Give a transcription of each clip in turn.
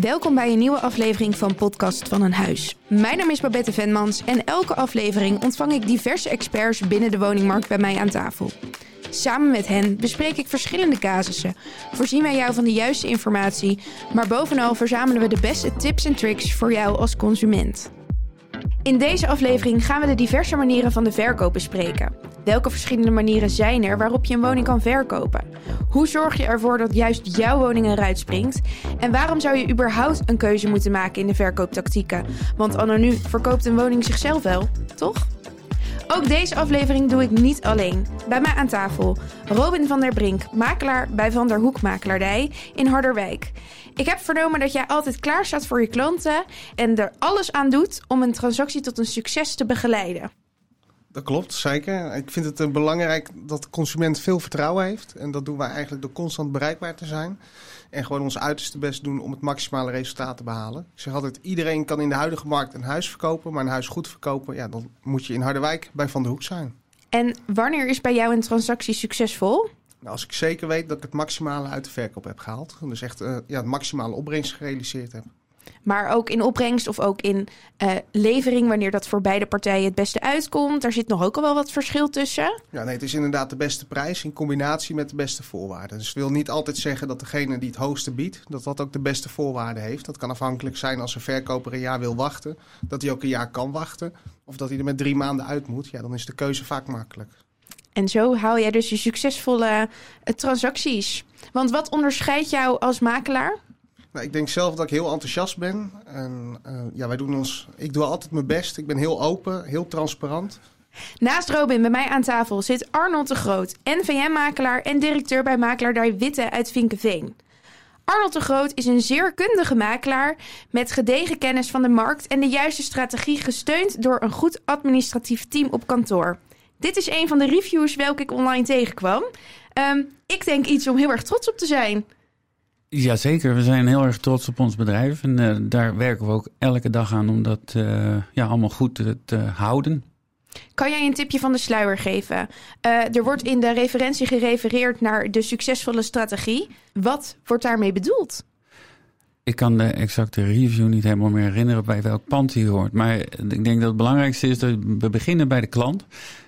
Welkom bij een nieuwe aflevering van Podcast van een Huis. Mijn naam is Babette Venmans en elke aflevering ontvang ik diverse experts binnen de woningmarkt bij mij aan tafel. Samen met hen bespreek ik verschillende casussen, voorzien wij jou van de juiste informatie, maar bovenal verzamelen we de beste tips en tricks voor jou als consument. In deze aflevering gaan we de diverse manieren van de verkoop bespreken. Welke verschillende manieren zijn er waarop je een woning kan verkopen? Hoe zorg je ervoor dat juist jouw woning eruit springt? En waarom zou je überhaupt een keuze moeten maken in de verkooptactieken? Want anno nu verkoopt een woning zichzelf wel, toch? Ook deze aflevering doe ik niet alleen. Bij mij aan tafel Robin van der Brink, makelaar bij Van der Hoek Makelaardij in Harderwijk. Ik heb vernomen dat jij altijd klaar staat voor je klanten en er alles aan doet om een transactie tot een succes te begeleiden. Dat klopt, zeker. Ik vind het eh, belangrijk dat de consument veel vertrouwen heeft. En dat doen wij eigenlijk door constant bereikbaar te zijn. En gewoon ons uiterste best doen om het maximale resultaat te behalen. Ik zeg altijd, iedereen kan in de huidige markt een huis verkopen. Maar een huis goed verkopen, ja, dan moet je in Harderwijk bij Van der Hoek zijn. En wanneer is bij jou een transactie succesvol? Nou, als ik zeker weet dat ik het maximale uit de verkoop heb gehaald. Dus echt uh, ja, het maximale opbrengst gerealiseerd heb. Maar ook in opbrengst of ook in uh, levering, wanneer dat voor beide partijen het beste uitkomt. Daar zit nog ook al wel wat verschil tussen. Ja, nee, het is inderdaad de beste prijs in combinatie met de beste voorwaarden. Dus het wil niet altijd zeggen dat degene die het hoogste biedt, dat dat ook de beste voorwaarden heeft. Dat kan afhankelijk zijn als een verkoper een jaar wil wachten, dat hij ook een jaar kan wachten. Of dat hij er met drie maanden uit moet. Ja, dan is de keuze vaak makkelijk. En zo haal jij dus je succesvolle uh, transacties. Want wat onderscheidt jou als makelaar? Nou, ik denk zelf dat ik heel enthousiast ben. En uh, ja, wij doen ons. Ik doe altijd mijn best. Ik ben heel open, heel transparant. Naast Robin bij mij aan tafel zit Arnold de Groot, NVM-makelaar en directeur bij Makelaardij Witte uit Vinkenveen. Arnold de Groot is een zeer kundige makelaar met gedegen kennis van de markt en de juiste strategie gesteund door een goed administratief team op kantoor. Dit is een van de reviews welke ik online tegenkwam. Um, ik denk iets om heel erg trots op te zijn. Jazeker, we zijn heel erg trots op ons bedrijf. En uh, daar werken we ook elke dag aan om dat uh, ja, allemaal goed te, te, houden. Kan jij een tipje van de sluier geven? Uh, er wordt in de referentie gerefereerd naar de succesvolle strategie. Wat wordt daarmee bedoeld? Ik kan de exacte review niet helemaal meer herinneren bij welk pand hij hoort. Maar ik denk dat het belangrijkste is dat we beginnen bij de klant.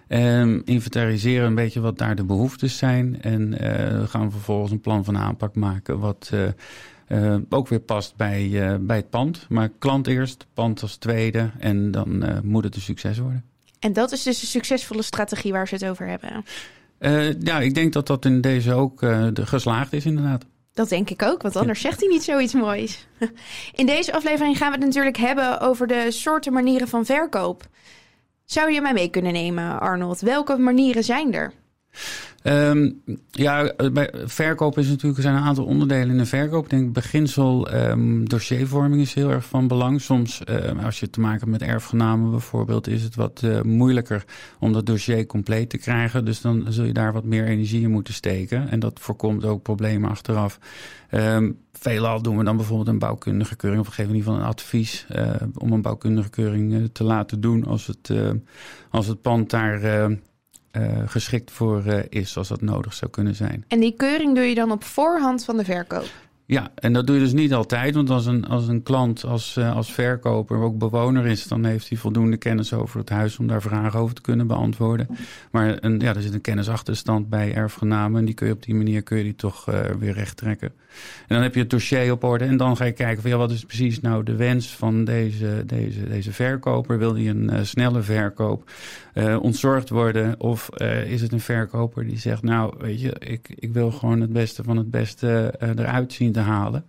Um, inventariseren een beetje wat daar de behoeftes zijn. En uh, we gaan vervolgens een plan van aanpak maken wat uh, uh, ook weer past bij, bij het pand. Maar klant eerst, pand als tweede en dan moet het een succes worden. En dat is dus de succesvolle strategie waar ze het over hebben? ja, ik denk dat dat in deze ook de geslaagd is inderdaad. Dat denk ik ook, want anders zegt hij niet zoiets moois. In deze aflevering gaan we het natuurlijk hebben over de soorten manieren van verkoop. Zou je mij mee kunnen nemen, Arnold? Welke manieren zijn er? Um, ja, bij verkoop is natuurlijk, er zijn een aantal onderdelen in de verkoop. Ik denk beginsel um, dossiervorming is heel erg van belang. Soms, uh, als je te maken hebt met erfgenamen bijvoorbeeld, is het wat uh, moeilijker om dat dossier compleet te krijgen. Dus dan zul je daar wat meer energie in moeten steken. En dat voorkomt ook problemen achteraf. Um, veelal doen we dan bijvoorbeeld een bouwkundige keuring, of geven in ieder geval een advies uh, om een bouwkundige keuring te laten doen als het, als het pand daar uh, geschikt voor uh, is, als dat nodig zou kunnen zijn. En die keuring doe je dan op voorhand van de verkoop? Ja, en dat doe je dus niet altijd. Want als een, als een klant, als, uh, als verkoper ook bewoner is, dan heeft hij voldoende kennis over het huis om daar vragen over te kunnen beantwoorden. Maar een, ja, er zit een kennisachterstand bij erfgenamen. En die kun je op die manier kun je die toch uh, weer recht trekken. En dan heb je het dossier op orde. En dan ga je kijken van ja, wat is precies nou de wens van deze, deze, deze verkoper? Wil hij een uh, snelle verkoop ontzorgd worden? Of is het een verkoper die zegt, nou weet je, ik, ik wil gewoon het beste van het beste eruit zien te halen.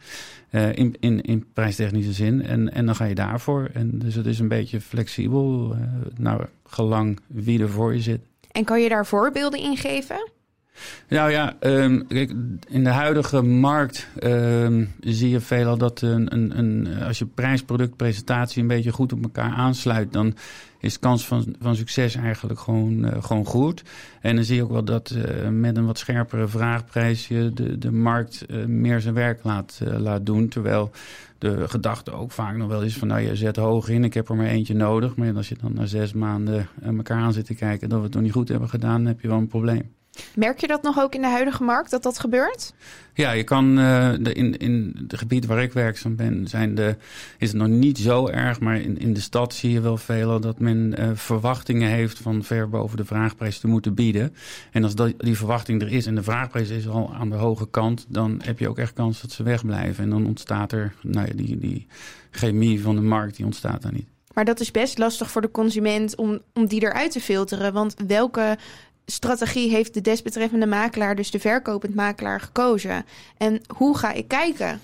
Uh, in, in, in prijstechnische zin. En, en dan ga je daarvoor. En dus het is een beetje flexibel, uh, nou, gelang wie er voor je zit. En kan je daar voorbeelden in geven? Nou ja, um, kijk, in de huidige markt um, zie je veelal dat een, een, een, als je prijs-product-presentatie een beetje goed op elkaar aansluit, dan is kans van, van succes eigenlijk gewoon, uh, gewoon goed. En dan zie je ook wel dat uh, met een wat scherpere vraagprijs je de, de markt uh, meer zijn werk laat, laat doen. Terwijl de gedachte ook vaak nog wel is van nou je zet hoog in, ik heb er maar eentje nodig. Maar als je dan na zes maanden elkaar aan zit te kijken dat we het nog niet goed hebben gedaan, dan heb je wel een probleem. Merk je dat nog ook in de huidige markt, dat dat gebeurt? Ja, je kan uh, de, in, in de gebied waar ik werkzaam ben, zijn de, is het nog niet zo erg. Maar in, in de stad zie je wel veel dat men uh, verwachtingen heeft van ver boven de vraagprijs te moeten bieden. En als dat, die verwachting er is en de vraagprijs is al aan de hoge kant, dan heb je ook echt kans dat ze wegblijven. En dan ontstaat er, nou ja, die, die chemie van de markt, die ontstaat daar niet. Maar dat is best lastig voor de consument om, om die eruit te filteren. Want welke strategie heeft de desbetreffende makelaar, dus de verkopend makelaar, gekozen? En hoe ga ik kijken?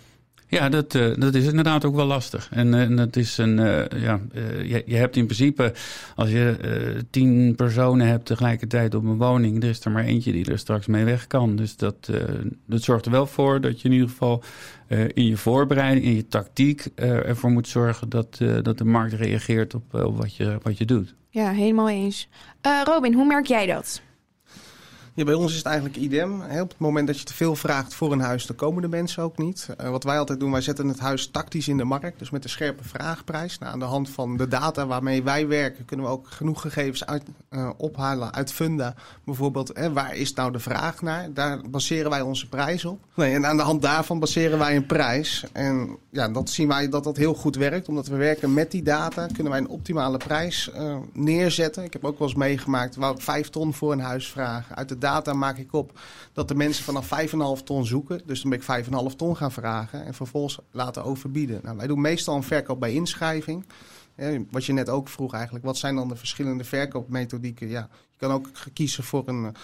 Ja, dat, uh, dat is inderdaad ook wel lastig. En, uh, dat is een, uh, ja, je, je, hebt in principe, als je tien personen hebt tegelijkertijd op een woning, er is er maar eentje die er straks mee weg kan. Dus dat, dat zorgt er wel voor dat je in ieder geval in je voorbereiding, in je tactiek ervoor moet zorgen dat, dat de markt reageert op, op wat, je, wat je doet. Ja, helemaal eens. Robin, hoe merk jij dat? Ja, bij ons is het eigenlijk idem. Op het moment dat je te veel vraagt voor een huis, dan komen de mensen ook niet. Uh, wat wij altijd doen, wij zetten het huis tactisch in de markt. Dus met een scherpe vraagprijs. Nou, aan de hand van de data waarmee wij werken, kunnen we ook genoeg gegevens uit, uh, ophalen uit Funda. Bijvoorbeeld, hè, waar is nou de vraag naar? Daar baseren wij onze prijs op. Nee, en aan de hand daarvan baseren wij een prijs. En ja, dat zien wij dat dat heel goed werkt. Omdat we werken met die data, kunnen wij een optimale prijs uh, neerzetten. Ik heb ook wel eens meegemaakt, ik vijf ton voor een huis vragen. Uit de data maak ik op dat de mensen vanaf 5,5 ton zoeken. Dus dan ben ik 5,5 ton gaan vragen en vervolgens laten overbieden. Nou, wij doen meestal een verkoop bij inschrijving. wat je net ook vroeg eigenlijk, wat zijn dan de verschillende verkoopmethodieken? Ja, je kan ook kiezen voor een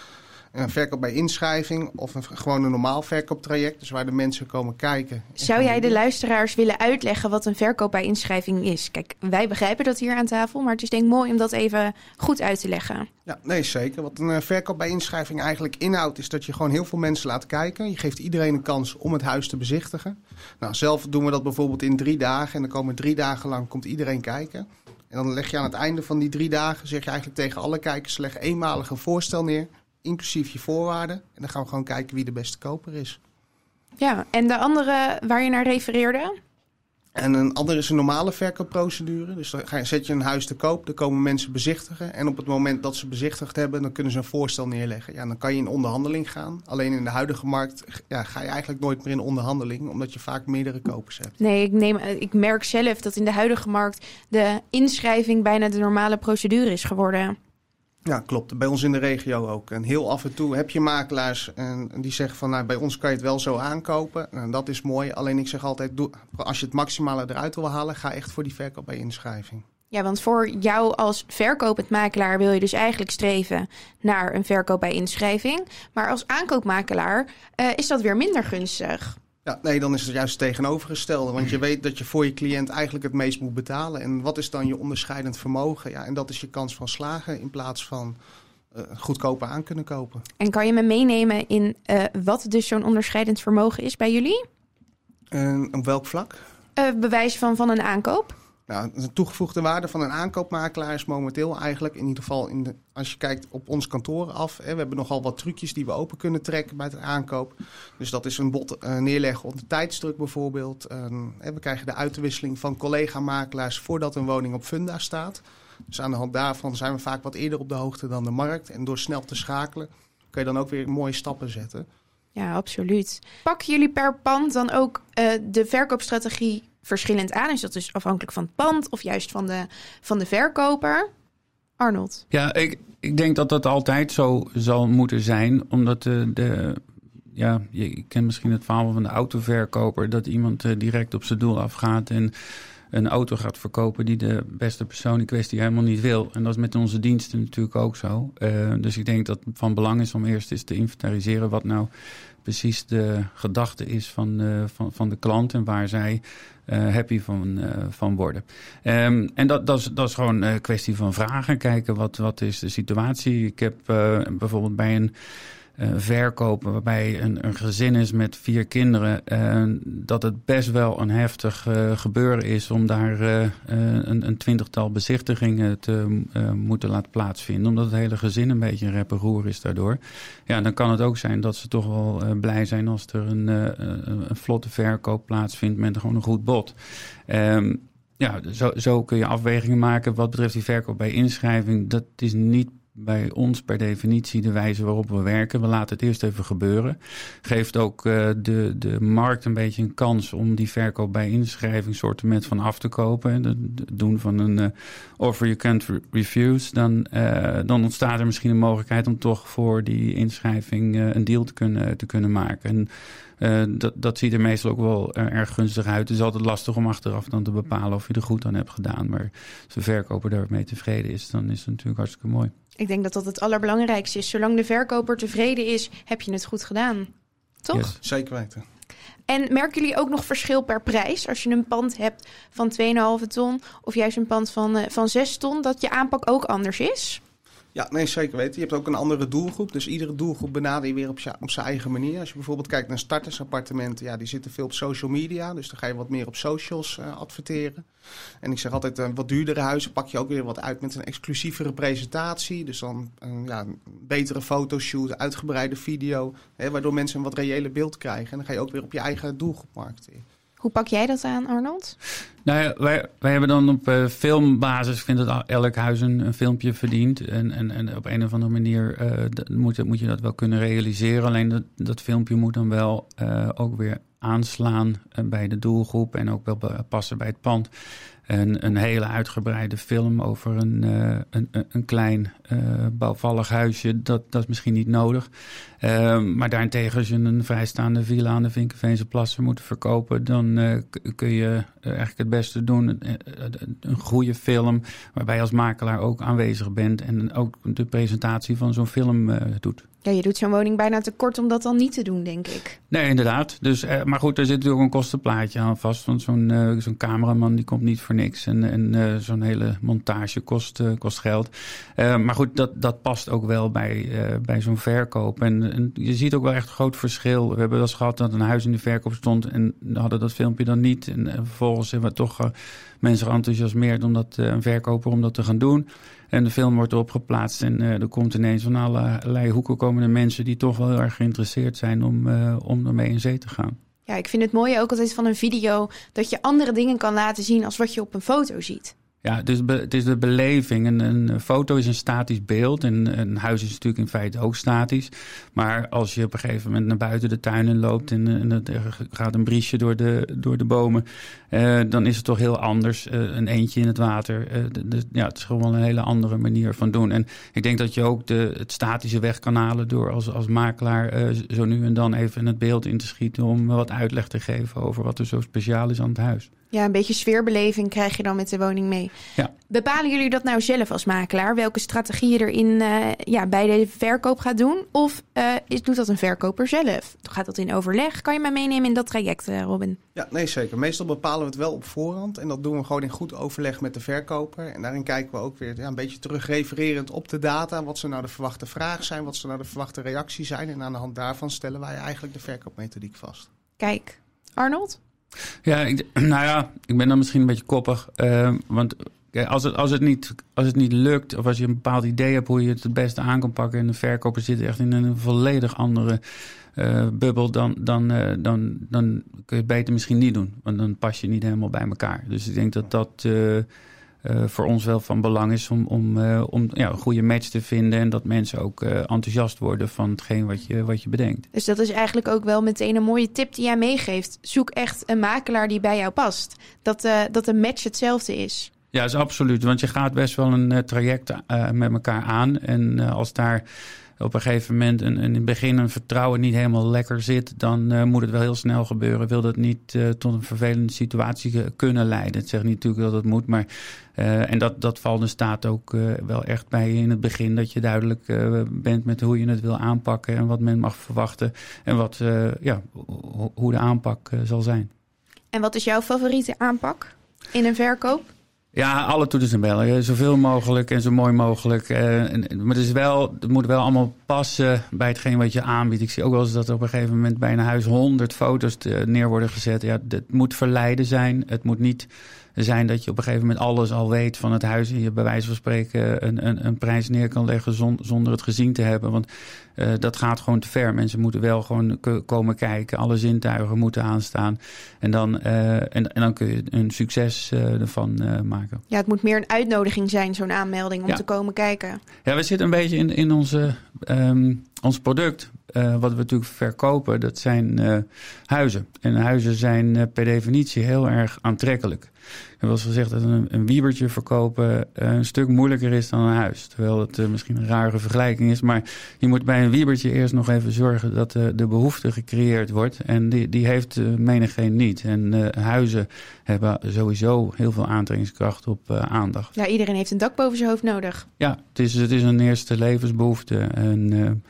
een verkoop bij inschrijving of een, gewoon een normaal verkooptraject. Dus waar de mensen komen kijken. Zou jij de luisteraars willen uitleggen wat een verkoop bij inschrijving is? Kijk, wij begrijpen dat hier aan tafel, maar het is denk ik mooi om dat even goed uit te leggen. Ja, nee, zeker. Wat een eh, verkoop bij inschrijving eigenlijk inhoudt, is dat je gewoon heel veel mensen laat kijken. Je geeft iedereen een kans om het huis te bezichtigen. Nou, zelf doen we dat bijvoorbeeld in drie dagen. En dan komen drie dagen lang komt iedereen kijken. En dan leg je aan het einde van die drie dagen, zeg je eigenlijk tegen alle kijkers, leg eenmalig een voorstel neer inclusief je voorwaarden. En dan gaan we gewoon kijken wie de beste koper is. Ja, en de andere waar je naar refereerde? En een andere is een normale verkoopprocedure. Dus dan zet je een huis te koop, dan komen mensen bezichtigen. En op het moment dat ze bezichtigd hebben, dan kunnen ze een voorstel neerleggen. Ja, dan kan je in onderhandeling gaan. Alleen in de huidige markt ja, ga je eigenlijk nooit meer in onderhandeling, omdat je vaak meerdere kopers hebt. Nee, ik, neem, ik merk zelf dat in de huidige markt de inschrijving bijna de normale procedure is geworden. Ja, klopt. Bij ons in de regio ook. En heel af en toe heb je makelaars en die zeggen van nou, bij ons kan je het wel zo aankopen. En dat is mooi. Alleen ik zeg altijd, als je het maximale eruit wil halen, ga echt voor die verkoop bij inschrijving. Ja, want voor jou als verkopend makelaar wil je dus eigenlijk streven naar een verkoop bij inschrijving. Maar als aankoopmakelaar uh, is dat weer minder gunstig. Ja, nee, dan is het juist het tegenovergestelde. Want je weet dat je voor je cliënt eigenlijk het meest moet betalen. En wat is dan je onderscheidend vermogen? Ja, en dat is je kans van slagen in plaats van uh, goedkoper aan kunnen kopen. En kan je me meenemen in uh, wat dus zo'n onderscheidend vermogen is bij jullie? Uh, op welk vlak? bewijs van, van een aankoop. Nou, de toegevoegde waarde van een aankoopmakelaar is momenteel eigenlijk, in ieder geval in de, als je kijkt op ons kantoor af. Hè, we hebben nogal wat trucjes die we open kunnen trekken bij het aankoop. Dus dat is een bod uh, neerleggen onder tijdsdruk bijvoorbeeld. Uh, we krijgen de uitwisseling van collega-makelaars voordat een woning op funda staat. Dus aan de hand daarvan zijn we vaak wat eerder op de hoogte dan de markt. En door snel te schakelen kun je dan ook weer mooie stappen zetten. Ja, absoluut. Pakken jullie per pand dan ook uh, de verkoopstrategie verschillend aan? Is dat dus afhankelijk van het pand of juist van de, van de verkoper? Arnold? Ja, ik, ik denk dat dat altijd zo zal moeten zijn, omdat de, de ja, je kent misschien het verhaal van de autoverkoper, dat iemand uh, direct op zijn doel afgaat en een auto gaat verkopen die de beste persoon in kwestie helemaal niet wil. En dat is met onze diensten natuurlijk ook zo. Uh, dus ik denk dat het van belang is om eerst eens te inventariseren wat nou precies de gedachte is van, uh, van, van de klant en waar zij uh, happy van, uh, van worden. Um, en dat, dat, is, dat is gewoon een kwestie van vragen. Kijken wat, wat is de situatie. Ik heb bijvoorbeeld bij een uh, verkopen waarbij een, een, gezin is met vier kinderen, uh, dat het best wel een heftig uh, gebeuren is om daar een, een, twintigtal bezichtigingen te moeten laten plaatsvinden. Omdat het hele gezin een beetje een reperoer is daardoor. Ja, dan kan het ook zijn dat ze toch wel blij zijn als er een, een, vlotte verkoop plaatsvindt met gewoon een goed bod. Um, ja, zo, zo kun je afwegingen maken wat betreft die verkoop bij inschrijving. Dat is niet bij ons per definitie de wijze waarop we werken. We laten het eerst even gebeuren. Geeft ook uh, de, de markt een beetje een kans om die verkoop bij inschrijving soortement van af te kopen. Het doen van een uh, offer you can't refuse. Dan, uh, dan ontstaat er misschien een mogelijkheid om toch voor die inschrijving een deal te kunnen, te kunnen maken. En, dat, dat ziet er meestal ook wel erg gunstig uit. Het is altijd lastig om achteraf dan te bepalen of je er goed aan hebt gedaan. Maar als de verkoper daarmee tevreden is, dan is het natuurlijk hartstikke mooi. Ik denk dat dat het allerbelangrijkste is. Zolang de verkoper tevreden is, heb je het goed gedaan. Toch? Yes. Zeker weten. En merken jullie ook nog verschil per prijs? Als je een pand hebt van 2,5 ton of juist een pand van, uh, van 6 ton, dat je aanpak ook anders is? Ja, nee, zeker weten. Je hebt ook een andere doelgroep. Dus iedere doelgroep benader je weer op, op zijn eigen manier. Als je bijvoorbeeld kijkt naar startersappartementen, ja, die zitten veel op social media. Dus dan ga je wat meer op socials uh, adverteren. En ik zeg altijd, uh, wat duurdere huizen pak je ook weer wat uit met een exclusievere presentatie. Dus dan uh, ja, een betere fotoshoot, uitgebreide video. Hè, waardoor mensen een wat reële beeld krijgen. En dan ga je ook weer op je eigen doelgroep markten. Hoe pak jij dat aan, Arnold? Nou wij, wij hebben dan op uh, filmbasis, ik vind dat elk huis een, een, filmpje verdient. En, en, en op een of andere manier uh, moet, moet je dat wel kunnen realiseren. Alleen dat, dat filmpje moet dan wel uh, ook weer aanslaan bij de doelgroep en ook wel passen bij het pand. En een hele uitgebreide film over een, een, een klein bouwvallig huisje, dat, dat is misschien niet nodig. Uh, maar daarentegen, als je een vrijstaande villa aan de Vinkenveense plassen moet verkopen, dan uh, kun je eigenlijk het beste doen. Een goede film, waarbij je als makelaar ook aanwezig bent en ook de presentatie van zo'n film doet. Ja, je doet zo'n woning bijna te kort om dat dan niet te doen, denk ik. Nee, inderdaad. Dus, maar goed, er zit natuurlijk een kostenplaatje aan vast. Want zo'n zo'n cameraman die komt niet voor niks. En, en zo'n hele montage kost, kost geld. maar goed, dat, dat past ook wel bij, bij zo'n verkoop. En, en, je ziet ook wel echt een groot verschil. We hebben wel eens gehad dat een huis in de verkoop stond. En hadden dat filmpje dan niet. En, vervolgens hebben we toch mensen geenthousiasmeerd om dat, een verkoper om dat te gaan doen. En de film wordt erop geplaatst en er komt ineens van allerlei hoeken komende mensen die toch wel heel erg geïnteresseerd zijn om, om ermee in zee te gaan. Ja, ik vind het mooie ook altijd van een video dat je andere dingen kan laten zien als wat je op een foto ziet. Ja, dus het is de beleving. Een, een, foto is een statisch beeld. En een huis is natuurlijk in feite ook statisch. Maar als je op een gegeven moment naar buiten de tuin in loopt en, en er gaat een briesje door de, door de bomen, eh, dan is het toch heel anders. Uh, een eentje in het water. De, ja, het is gewoon een hele andere manier van doen. En ik denk dat je ook de, het statische weg kan halen door als, als makelaar zo nu en dan even het beeld in te schieten om wat uitleg te geven over wat er zo speciaal is aan het huis. Ja, een beetje sfeerbeleving krijg je dan met de woning mee. Ja. Bepalen jullie dat nou zelf als makelaar? Welke strategie je erin uh, ja, bij de verkoop gaat doen? Of uh, is, doet dat een verkoper zelf? Gaat dat in overleg? Kan je mij meenemen in dat traject, uh, Robin? Ja, nee zeker. Meestal bepalen we het wel op voorhand. En dat doen we gewoon in goed overleg met de verkoper. En daarin kijken we ook weer ja, een beetje terug refererend op de data. Wat ze nou de verwachte vraag zijn, wat ze nou de verwachte reactie zijn. En aan de hand daarvan stellen wij eigenlijk de verkoopmethodiek vast. Kijk, Arnold? Ja, nou ja, ik ben dan misschien een beetje koppig. Uh, want als het, als, het niet, als het niet lukt, of als je een bepaald idee hebt hoe je het het beste aan kan pakken. en de verkoper zit echt in een volledig andere uh, bubbel. Dan, dan, uh, dan, dan kun je het beter misschien niet doen. Want dan pas je niet helemaal bij elkaar. Dus ik denk dat dat. Uh, voor ons wel van belang is om, om, uh, om ja, een goede match te vinden. En dat mensen ook uh, enthousiast worden van hetgeen wat je, wat je bedenkt. Dus dat is eigenlijk ook wel meteen een mooie tip die jij meegeeft. Zoek echt een makelaar die bij jou past. Dat, dat de match hetzelfde is. Ja, is absoluut. Want je gaat best wel een traject met elkaar aan. En als daar op een gegeven moment een, in het begin een vertrouwen niet helemaal lekker zit, dan uh, moet het wel heel snel gebeuren. Wil dat niet uh, tot een vervelende situatie kunnen leiden? Het zegt niet natuurlijk dat het moet, maar uh, en dat, dat valt de staat ook wel echt bij in het begin. Dat je duidelijk bent met hoe je het wil aanpakken en wat men mag verwachten en wat, ja, hoe de aanpak zal zijn. En wat is jouw favoriete aanpak in een verkoop? Ja, alle toeters en bellen. Zoveel mogelijk en zo mooi mogelijk. Uh, maar het, is wel, het moet wel allemaal passen bij hetgeen wat je aanbiedt. Ik zie ook wel eens dat er op een gegeven moment bij een huis honderd foto's neer worden gezet. Ja, het moet verleiden zijn. Het moet niet zijn dat je op een gegeven moment alles al weet van het huis. En je bij wijze van spreken een, een, een prijs neer kan leggen zonder het gezien te hebben. Want uh, dat gaat gewoon te ver. Mensen moeten wel gewoon komen kijken. Alle zintuigen moeten aanstaan. En dan, uh, en, en dan kun je een succes uh, ervan maken. maken. Ja, het moet meer een uitnodiging zijn, zo'n aanmelding, om Ja. te komen kijken. Ja, we zitten een beetje in, in onze, ehm, ons product. eh, wat we natuurlijk verkopen, dat zijn eh, huizen. En huizen zijn eh, per definitie heel erg aantrekkelijk. Wel eens gezegd dat een, een wiebertje verkopen eh, een stuk moeilijker is dan een huis. Terwijl het eh, misschien een rare vergelijking is. Maar je moet bij een wiebertje eerst nog even zorgen dat eh, de behoefte gecreëerd wordt. En die, die heeft uh, menigeen niet. En huizen hebben sowieso heel veel aantrekkingskracht op aandacht. Ja, iedereen heeft een dak boven zijn hoofd nodig. Ja, het is, het is een eerste levensbehoefte. En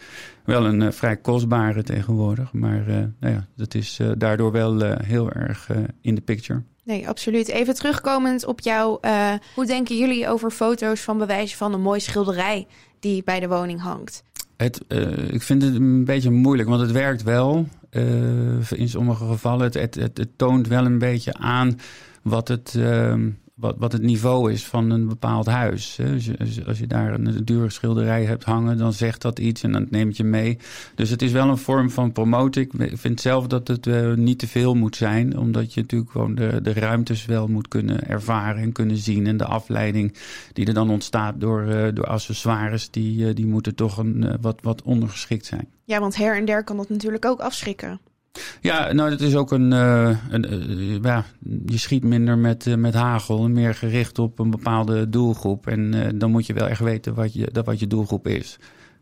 wel een vrij kostbare tegenwoordig. Maar nou ja, dat is daardoor wel heel erg in de picture. Nee, absoluut. Even terugkomend op jou. Uh, hoe denken jullie over foto's van bewijzen van een mooi schilderij die bij de woning hangt? Het, uh, ik vind het een beetje moeilijk, want het werkt wel. Uh, in sommige gevallen. Het, het, het, toont wel een beetje aan wat het, uh, wat, wat het niveau is van een bepaald huis. Als, je, daar een dure schilderij hebt hangen, dan zegt dat iets en dan neemt je mee. Dus het is wel een vorm van promoten. Ik vind zelf dat het uh, niet te veel moet zijn, omdat je natuurlijk gewoon de, de ruimtes wel moet kunnen ervaren en kunnen zien. En de afleiding die er dan ontstaat door, uh, door accessoires, die, uh, die moeten toch een, wat, wat ondergeschikt zijn. Ja, want her en der kan dat natuurlijk ook afschrikken. Ja, nou, het is ook een. Uh, een uh, ja, je schiet minder met, uh, met hagel, meer gericht op een bepaalde doelgroep. En dan moet je wel echt weten wat je, dat wat je doelgroep is.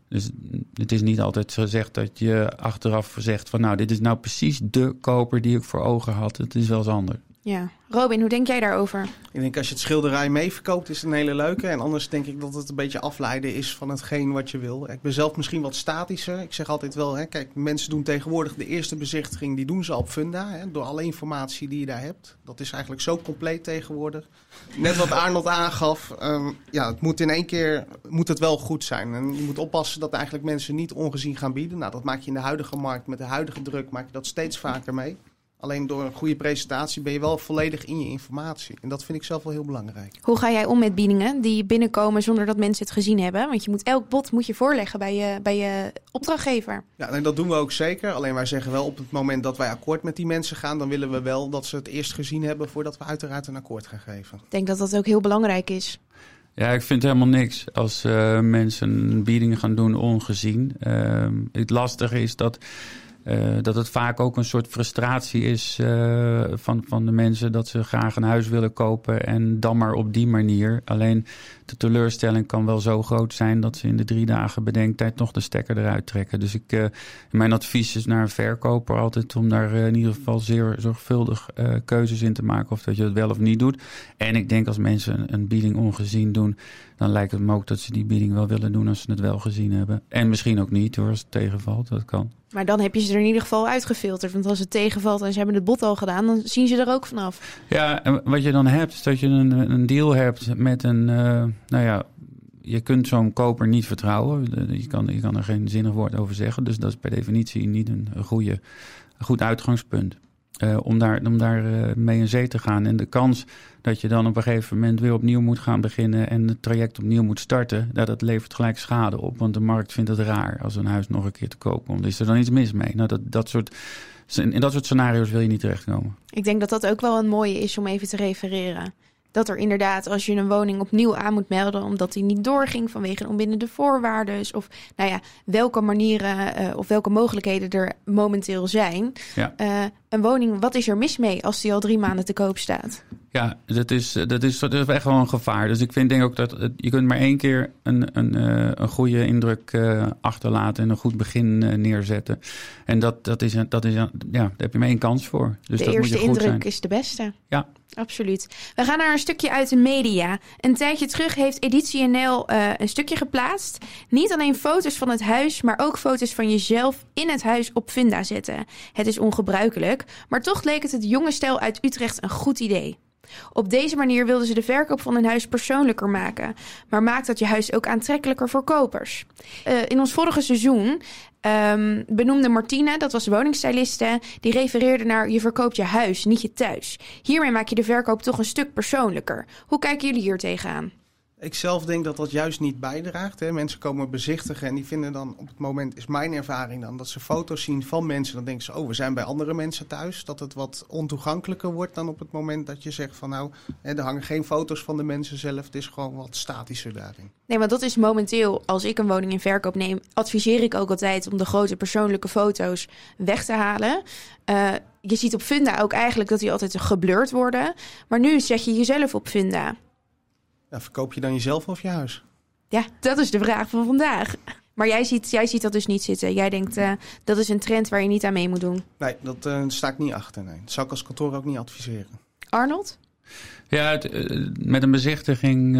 Dus het is niet altijd gezegd dat je achteraf zegt van nou, dit is nou precies de koper die ik voor ogen had. Het is wel eens anders. Ja. Robin, hoe denk jij daarover? Ik denk als je het schilderij meeverkoopt, is het een hele leuke. En anders denk ik dat het een beetje afleiden is van hetgeen wat je wil. Ik ben zelf misschien wat statischer. Ik zeg altijd wel, hè, kijk, mensen doen tegenwoordig de eerste bezichtiging, die doen ze op Funda. Hè, door alle informatie die je daar hebt. Dat is eigenlijk zo compleet tegenwoordig. Net wat Arnold aangaf, um, ja, het moet in één keer moet het wel goed zijn. En je moet oppassen dat eigenlijk mensen niet ongezien gaan bieden. Nou, dat maak je in de huidige markt, met de huidige druk, maak je dat steeds vaker mee. Alleen door een goede presentatie ben je wel volledig in je informatie. En dat vind ik zelf wel heel belangrijk. Hoe ga jij om met biedingen die binnenkomen zonder dat mensen het gezien hebben? Want je moet elk bod moet je voorleggen bij je, bij je opdrachtgever. Ja, en dat doen we ook zeker. Alleen wij zeggen wel op het moment dat wij akkoord met die mensen gaan... dan willen we wel dat ze het eerst gezien hebben... voordat we uiteraard een akkoord gaan geven. Ik denk dat dat ook heel belangrijk is. Ja, ik vind helemaal niks als uh, mensen biedingen gaan doen ongezien. Uh, het lastige is dat... Uh, dat het vaak ook een soort frustratie is uh, van, van de mensen dat ze graag een huis willen kopen en dan maar op die manier. Alleen de teleurstelling kan wel zo groot zijn dat ze in de drie dagen bedenktijd nog de stekker eruit trekken. Dus ik, uh, mijn advies is naar een verkoper altijd om daar in ieder geval zeer zorgvuldig keuzes in te maken of dat je het wel of niet doet. En ik denk als mensen een, een bieding ongezien doen, dan lijkt het me ook dat ze die bieding wel willen doen als ze het wel gezien hebben. En misschien ook niet hoor, als het tegenvalt, dat kan. Maar dan heb je ze er in ieder geval uitgefilterd. Want als het tegenvalt en ze hebben het bot al gedaan, dan zien ze er ook vanaf. Ja, en wat je dan hebt, is dat je een, een deal hebt met een, uh, nou ja, je kunt zo'n koper niet vertrouwen. Je kan, je kan er geen zinnig woord over zeggen. Dus dat is per definitie niet een, goede, goed uitgangspunt. Uh, om daar, om daar uh, mee in zee te gaan. En de kans dat je dan op een gegeven moment weer opnieuw moet gaan beginnen en het traject opnieuw moet starten, nou, dat levert gelijk schade op. Want de markt vindt het raar als een huis nog een keer te koop komt. Is er dan iets mis mee? Nou, dat, dat soort, in dat soort scenario's wil je niet terechtkomen. Ik denk dat dat ook wel een mooie is om even te refereren. Dat er inderdaad, als je een woning opnieuw aan moet melden, omdat die niet doorging vanwege een onbindende voorwaarden, of nou ja, welke manieren uh, of welke mogelijkheden er momenteel zijn. Ja. Uh, een woning, wat is er mis mee als die al drie maanden te koop staat? Ja, dat is, dat is, dat is echt wel een gevaar. Dus ik vind denk ook dat je kunt maar één keer een, een, uh, een goede indruk uh, achterlaten en een goed begin uh, neerzetten. En dat, dat is, dat is, ja, daar heb je maar één kans voor. Dus de dat eerste moet je goed indruk zijn. is de beste. Ja. Absoluut. We gaan naar een stukje uit de media. Een tijdje terug heeft Editie NL uh, een stukje geplaatst. Niet alleen foto's van het huis, maar ook foto's van jezelf in het huis op Funda zetten. Het is ongebruikelijk, maar toch leek het het jonge stel uit Utrecht een goed idee. Op deze manier wilden ze de verkoop van hun huis persoonlijker maken, maar maakt dat je huis ook aantrekkelijker voor kopers. Uh, in ons vorige seizoen um, benoemde Martine, dat was woningstyliste, die refereerde naar je verkoopt je huis, niet je thuis. Hiermee maak je de verkoop toch een stuk persoonlijker. Hoe kijken jullie hier tegenaan? Ik zelf denk dat dat juist niet bijdraagt. Hè. Mensen komen bezichtigen en die vinden dan op het moment, is mijn ervaring dan, dat ze foto's zien van mensen. Dan denken ze, oh, we zijn bij andere mensen thuis. Dat het wat ontoegankelijker wordt dan op het moment dat je zegt van nou, hè, er hangen geen foto's van de mensen zelf. Het is gewoon wat statischer daarin. Nee, want dat is momenteel, als ik een woning in verkoop neem, adviseer ik ook altijd om de grote persoonlijke foto's weg te halen. Uh, je ziet op Funda ook eigenlijk dat die altijd geblurred worden. Maar nu zet je jezelf op Funda. Verkoop je dan jezelf of je huis? Ja, dat is de vraag van vandaag. Maar jij ziet, jij ziet dat dus niet zitten. Jij denkt uh, dat is een trend waar je niet aan mee moet doen. Nee, dat uh, sta ik niet achter. Nee. Dat zou ik als kantoor ook niet adviseren. Arnold? Ja, het, uh, met een bezichtiging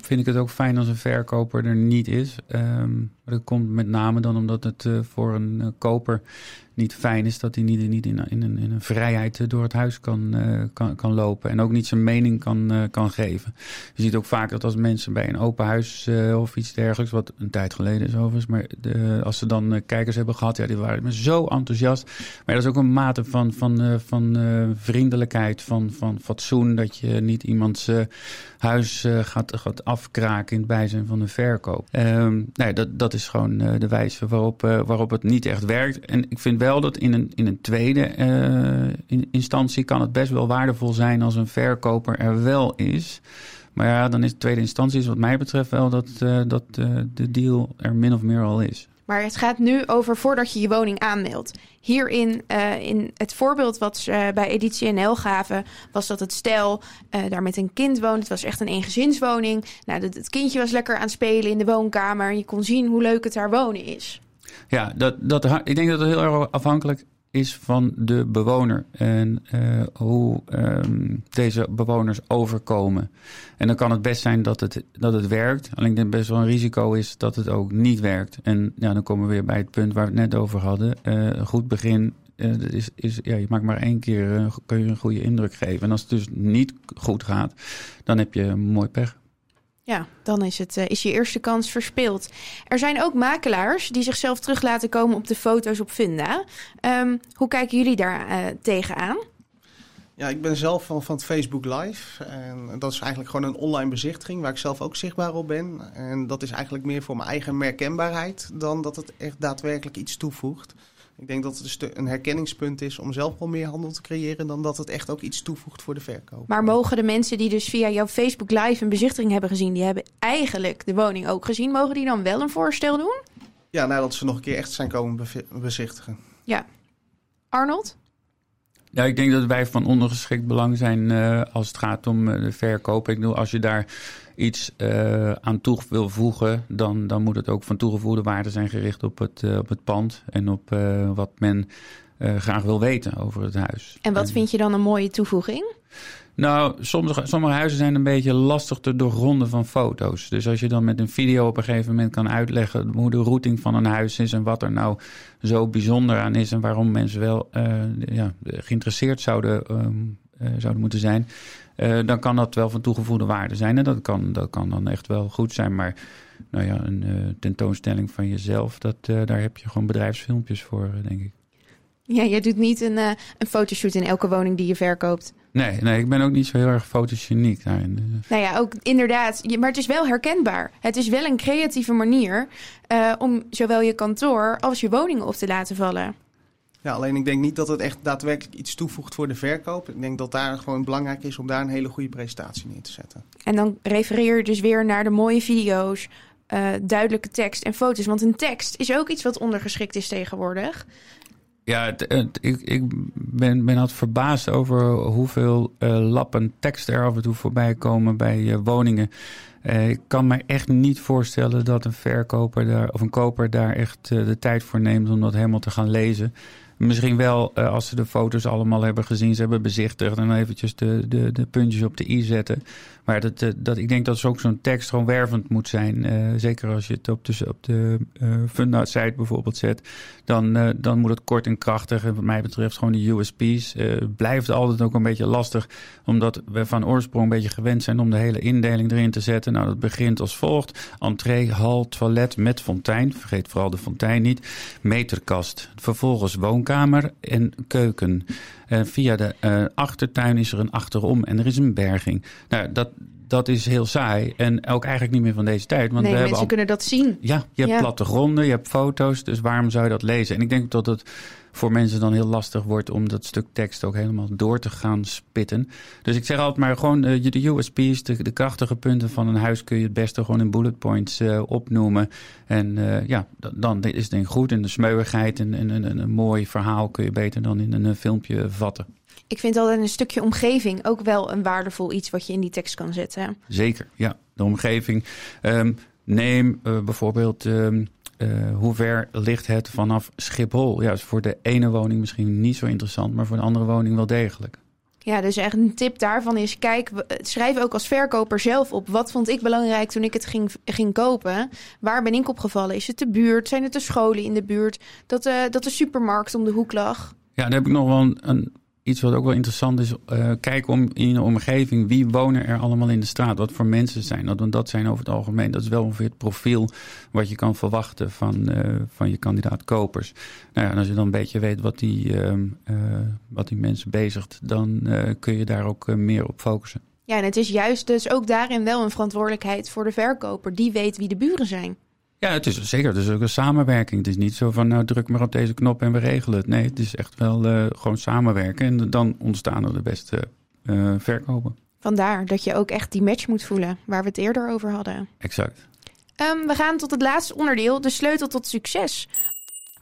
vind ik het ook fijn als een verkoper er niet is. Um, dat komt met name dan omdat het voor een koper niet fijn is dat hij niet, niet in, in, een, een vrijheid door het huis kan, uh, kan, kan lopen. En ook niet zijn mening kan, uh, kan geven. Je ziet ook vaak dat als mensen bij een open huis of iets dergelijks, wat een tijd geleden is overigens, maar de, als ze dan kijkers hebben gehad, ja, die waren zo enthousiast. Maar dat is ook een mate van, van, van vriendelijkheid, van, van fatsoen, dat je niet iemands huis gaat, gaat afkraken in het bijzijn van een verkoop. Nee, dat, dat is gewoon de wijze waarop, waarop het niet echt werkt. En ik vind wel dat in een, in een tweede in instantie kan het best wel waardevol zijn als een verkoper er wel is. Maar ja, dan is de tweede instantie, wat mij betreft, wel dat, uh, dat uh, de deal er min of meer al is. Maar het gaat nu over voordat je je woning aanmeldt. Hierin, in het voorbeeld wat ze bij Editie NL gaven, was dat het stel daar met een kind woont. Het was echt een eengezinswoning. Nou, het, het kindje was lekker aan het spelen in de woonkamer. Je kon zien hoe leuk het daar wonen is. Ja, dat, dat, ik denk dat het heel erg afhankelijk is van de bewoner en uh, hoe um, deze bewoners overkomen. En dan kan het best zijn dat het, dat het werkt. Alleen dat best wel een risico is dat het ook niet werkt. En ja, dan komen we weer bij het punt waar we het net over hadden. Uh, een goed begin uh, is, is, ja, je maakt maar één keer kun je een goede indruk geven. En als het dus niet goed gaat, dan heb je mooi pech. Ja, dan is, het, uh, is je eerste kans verspeeld. Er zijn ook makelaars die zichzelf terug laten komen op de foto's op Funda. Um, hoe kijken jullie daar uh, tegenaan? Ja, ik ben zelf van, van het Facebook Live. En dat is eigenlijk gewoon een online bezichtiging waar ik zelf ook zichtbaar op ben. En dat is eigenlijk meer voor mijn eigen merkkenbaarheid dan dat het echt daadwerkelijk iets toevoegt. Ik denk dat het een herkenningspunt is om zelf wel meer handel te creëren dan dat het echt ook iets toevoegt voor de verkoop. Maar mogen de mensen die dus via jouw Facebook Live een bezichtiging hebben gezien, die hebben eigenlijk de woning ook gezien, mogen die dan wel een voorstel doen? Ja, nadat ze nog een keer echt zijn komen bezichtigen. Ja. Arnold? Ja, ik denk dat wij van ondergeschikt belang zijn uh, als het gaat om uh, de verkoop. Ik bedoel, als je daar iets uh, aan toe wil voegen, dan, dan moet het ook van toegevoegde waarde zijn gericht op het, op het pand en op wat men graag wil weten over het huis. En wat en, vind je dan een mooie toevoeging? Nou, sommige, sommige huizen zijn een beetje lastig te doorgronden van foto's. Dus als je dan met een video op een gegeven moment kan uitleggen hoe de routing van een huis is en wat er nou zo bijzonder aan is en waarom mensen wel uh, ja, geïnteresseerd zouden, um, uh, zouden moeten zijn, uh, dan kan dat wel van toegevoegde waarde zijn. En dat kan, dat kan dan echt wel goed zijn. Maar nou ja, een tentoonstelling van jezelf, dat, daar heb je gewoon bedrijfsfilmpjes voor, denk ik. Ja, je doet niet een, een fotoshoot in elke woning die je verkoopt. Nee, nee, ik ben ook niet zo heel erg fotogeniek daarin. Nou ja, ook inderdaad. Maar het is wel herkenbaar. Het is wel een creatieve manier uh, om zowel je kantoor als je woningen op te laten vallen. Ja, alleen ik denk niet dat het echt daadwerkelijk iets toevoegt voor de verkoop. Ik denk dat daar gewoon belangrijk is om daar een hele goede presentatie neer te zetten. En dan refereer je dus weer naar de mooie video's, uh, duidelijke tekst en foto's. Want een tekst is ook iets wat ondergeschikt is tegenwoordig. Ja, ik, ik ben, ben verbaasd over hoeveel uh, lappen tekst er af en toe voorbij komen bij uh, woningen. Uh, ik kan me echt niet voorstellen dat een verkoper daar, of een koper daar echt de tijd voor neemt om dat helemaal te gaan lezen. Misschien wel uh, als ze de foto's allemaal hebben gezien, ze hebben bezichtigd en eventjes de, de, de puntjes op de i zetten. Maar dat, eh, dat, ik denk dat ook zo'n tekst gewoon wervend moet zijn. Uh, zeker als je het op de, op de uh, Funda-site bijvoorbeeld zet. Dan, dan moet het kort en krachtig. En wat mij betreft gewoon de USP's. blijft altijd ook een beetje lastig. Omdat we van oorsprong een beetje gewend zijn om de hele indeling erin te zetten. Nou, dat begint als volgt. Entree, hal, toilet met fontein. Vergeet vooral de fontein niet. Meterkast. Vervolgens woonkamer en keuken. Uh, via de uh, achtertuin is er een achterom en er is een berging. Nou, dat, dat is heel saai. En ook eigenlijk niet meer van deze tijd. Want nee, we mensen al- kunnen dat zien. ja, je hebt Ja. plattegronden, je hebt foto's. Dus waarom zou je dat lezen? En ik denk dat het voor mensen dan heel lastig wordt om dat stuk tekst ook helemaal door te gaan spitten. Dus ik zeg altijd maar gewoon eh, de USP's, de, de krachtige punten van een huis kun je het beste gewoon in bullet points eh, opnoemen. En eh, ja, dan is het denk ik goed. En de smeuigheid en, en, en- en een mooi verhaal kun je beter dan in een filmpje vatten. Ik vind altijd een stukje omgeving ook wel een waardevol iets wat je in die tekst kan zetten. Zeker, ja. De omgeving. Ehm, neem eh, bijvoorbeeld eh, hoe ver ligt het vanaf Schiphol? Ja, is voor de ene woning misschien niet zo interessant, maar voor de andere woning wel degelijk. Ja, dus echt een tip daarvan is: kijk, we- schrijf ook als verkoper zelf op. Wat vond ik belangrijk toen ik het ging, ging kopen? Waar ben ik opgevallen? Is het de buurt? Zijn het de scholen in de buurt? Dat, de dat de supermarkt om de hoek lag? Ja, dan heb ik nog wel een, een- iets wat ook wel interessant is. eh kijk om in je omgeving. Wie wonen er allemaal in de straat? Wat voor mensen zijn dat? Want dat zijn over het algemeen. Dat is wel ongeveer het profiel wat je kan verwachten van, eh, van je kandidaat kopers. Nou ja, en als je dan een beetje weet wat die, ehm, eh, wat die mensen bezigt, dan kun je daar ook meer op focussen. Ja, en het is juist dus ook daarin wel een verantwoordelijkheid voor de verkoper. Die weet wie de buren zijn. Ja, het is zeker. Het is ook een samenwerking. Het is niet zo van, nou druk maar op deze knop en we regelen het. Nee, het is echt wel eh, gewoon samenwerken. En dan ontstaan er de beste eh, verkopen. Vandaar dat je ook echt die match moet voelen, waar we het eerder over hadden. Exact. Ehm, we gaan tot het laatste onderdeel, de sleutel tot succes.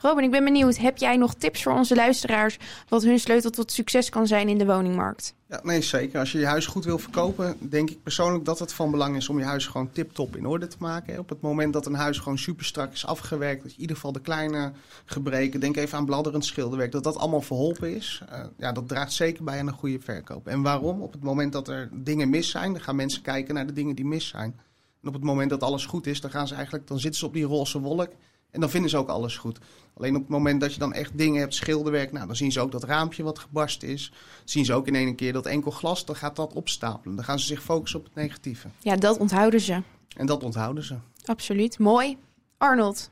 Robin, ik ben benieuwd, heb jij nog tips voor onze luisteraars wat hun sleutel tot succes kan zijn in de woningmarkt? Ja, nee, zeker. Als je je huis goed wil verkopen, denk ik persoonlijk dat het van belang is om je huis gewoon tip-top in orde te maken. Op het moment dat een huis gewoon super strak is afgewerkt, dat je in ieder geval de kleine gebreken, denk even aan bladderend schilderwerk, dat dat allemaal verholpen is. Eh, ja, dat draagt zeker bij aan een goede verkoop. En waarom? Op het moment dat er dingen mis zijn, dan gaan mensen kijken naar de dingen die mis zijn. En op het moment dat alles goed is, dan gaan ze eigenlijk, dan zitten ze op die roze wolk. En dan vinden ze ook alles goed. Alleen op het moment dat je dan echt dingen hebt, schilderwerk, nou, dan zien ze ook dat raampje wat gebarsten is. Zien ze ook in één keer dat enkel glas, dan gaat dat opstapelen. Dan gaan ze zich focussen op het negatieve. Ja, dat onthouden ze. En dat onthouden ze. Absoluut. Mooi. Arnold.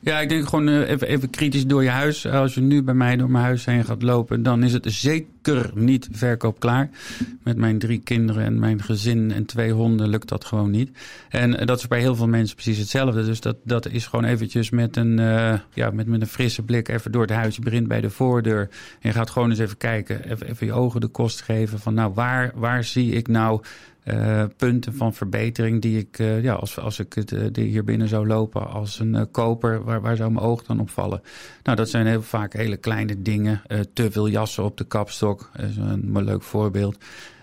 Ja, ik denk gewoon eh, even, even kritisch door je huis. Als je nu bij mij door mijn huis heen gaat lopen, dan is het zeker niet verkoopklaar. Met mijn drie kinderen en mijn gezin en twee honden lukt dat gewoon niet. En eh, dat is bij heel veel mensen precies hetzelfde. Dus dat, dat is gewoon eventjes met een, eh, ja, met, met een frisse blik even door het huis. Je begint bij de voordeur en je gaat gewoon eens even kijken. Even, je ogen de kost geven van nou, waar, waar zie ik nou eh, punten van verbetering die ik, ja, als, als ik het, hier binnen zou lopen als een koper, waar, waar zou mijn oog dan op vallen? Nou, dat zijn heel vaak hele kleine dingen. Te veel jassen op de kapstok, dat is een, leuk voorbeeld.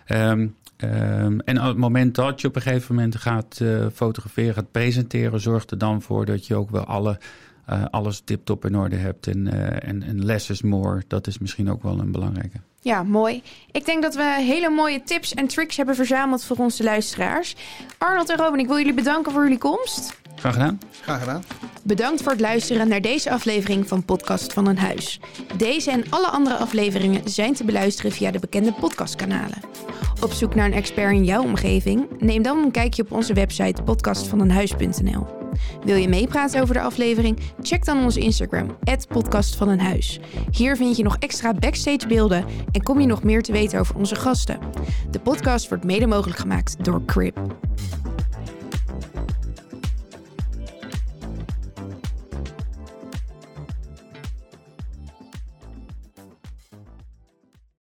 Ehm, ehm, en op het moment dat je op een gegeven moment gaat eh, fotograferen, gaat presenteren, zorg er dan voor dat je ook wel alle, eh, alles tip-top in orde hebt. En, eh, en, en less is more, dat is misschien ook wel een belangrijke. Ja, mooi. Ik denk dat we hele mooie tips en tricks hebben verzameld voor onze luisteraars. Arnold en Robin, ik wil jullie bedanken voor jullie komst. Graag gedaan. Graag gedaan. Bedankt voor het luisteren naar deze aflevering van Podcast van een Huis. Deze en alle andere afleveringen zijn te beluisteren via de bekende podcastkanalen. Op zoek naar een expert in jouw omgeving? Neem dan een kijkje op onze website podcastvaneenhuis.nl. Wil je meepraten over de aflevering? Check dan onze Instagram, podcastvaneenhuis. Hier vind je nog extra backstage beelden en kom je nog meer te weten over onze gasten. De podcast wordt mede mogelijk gemaakt door Crib.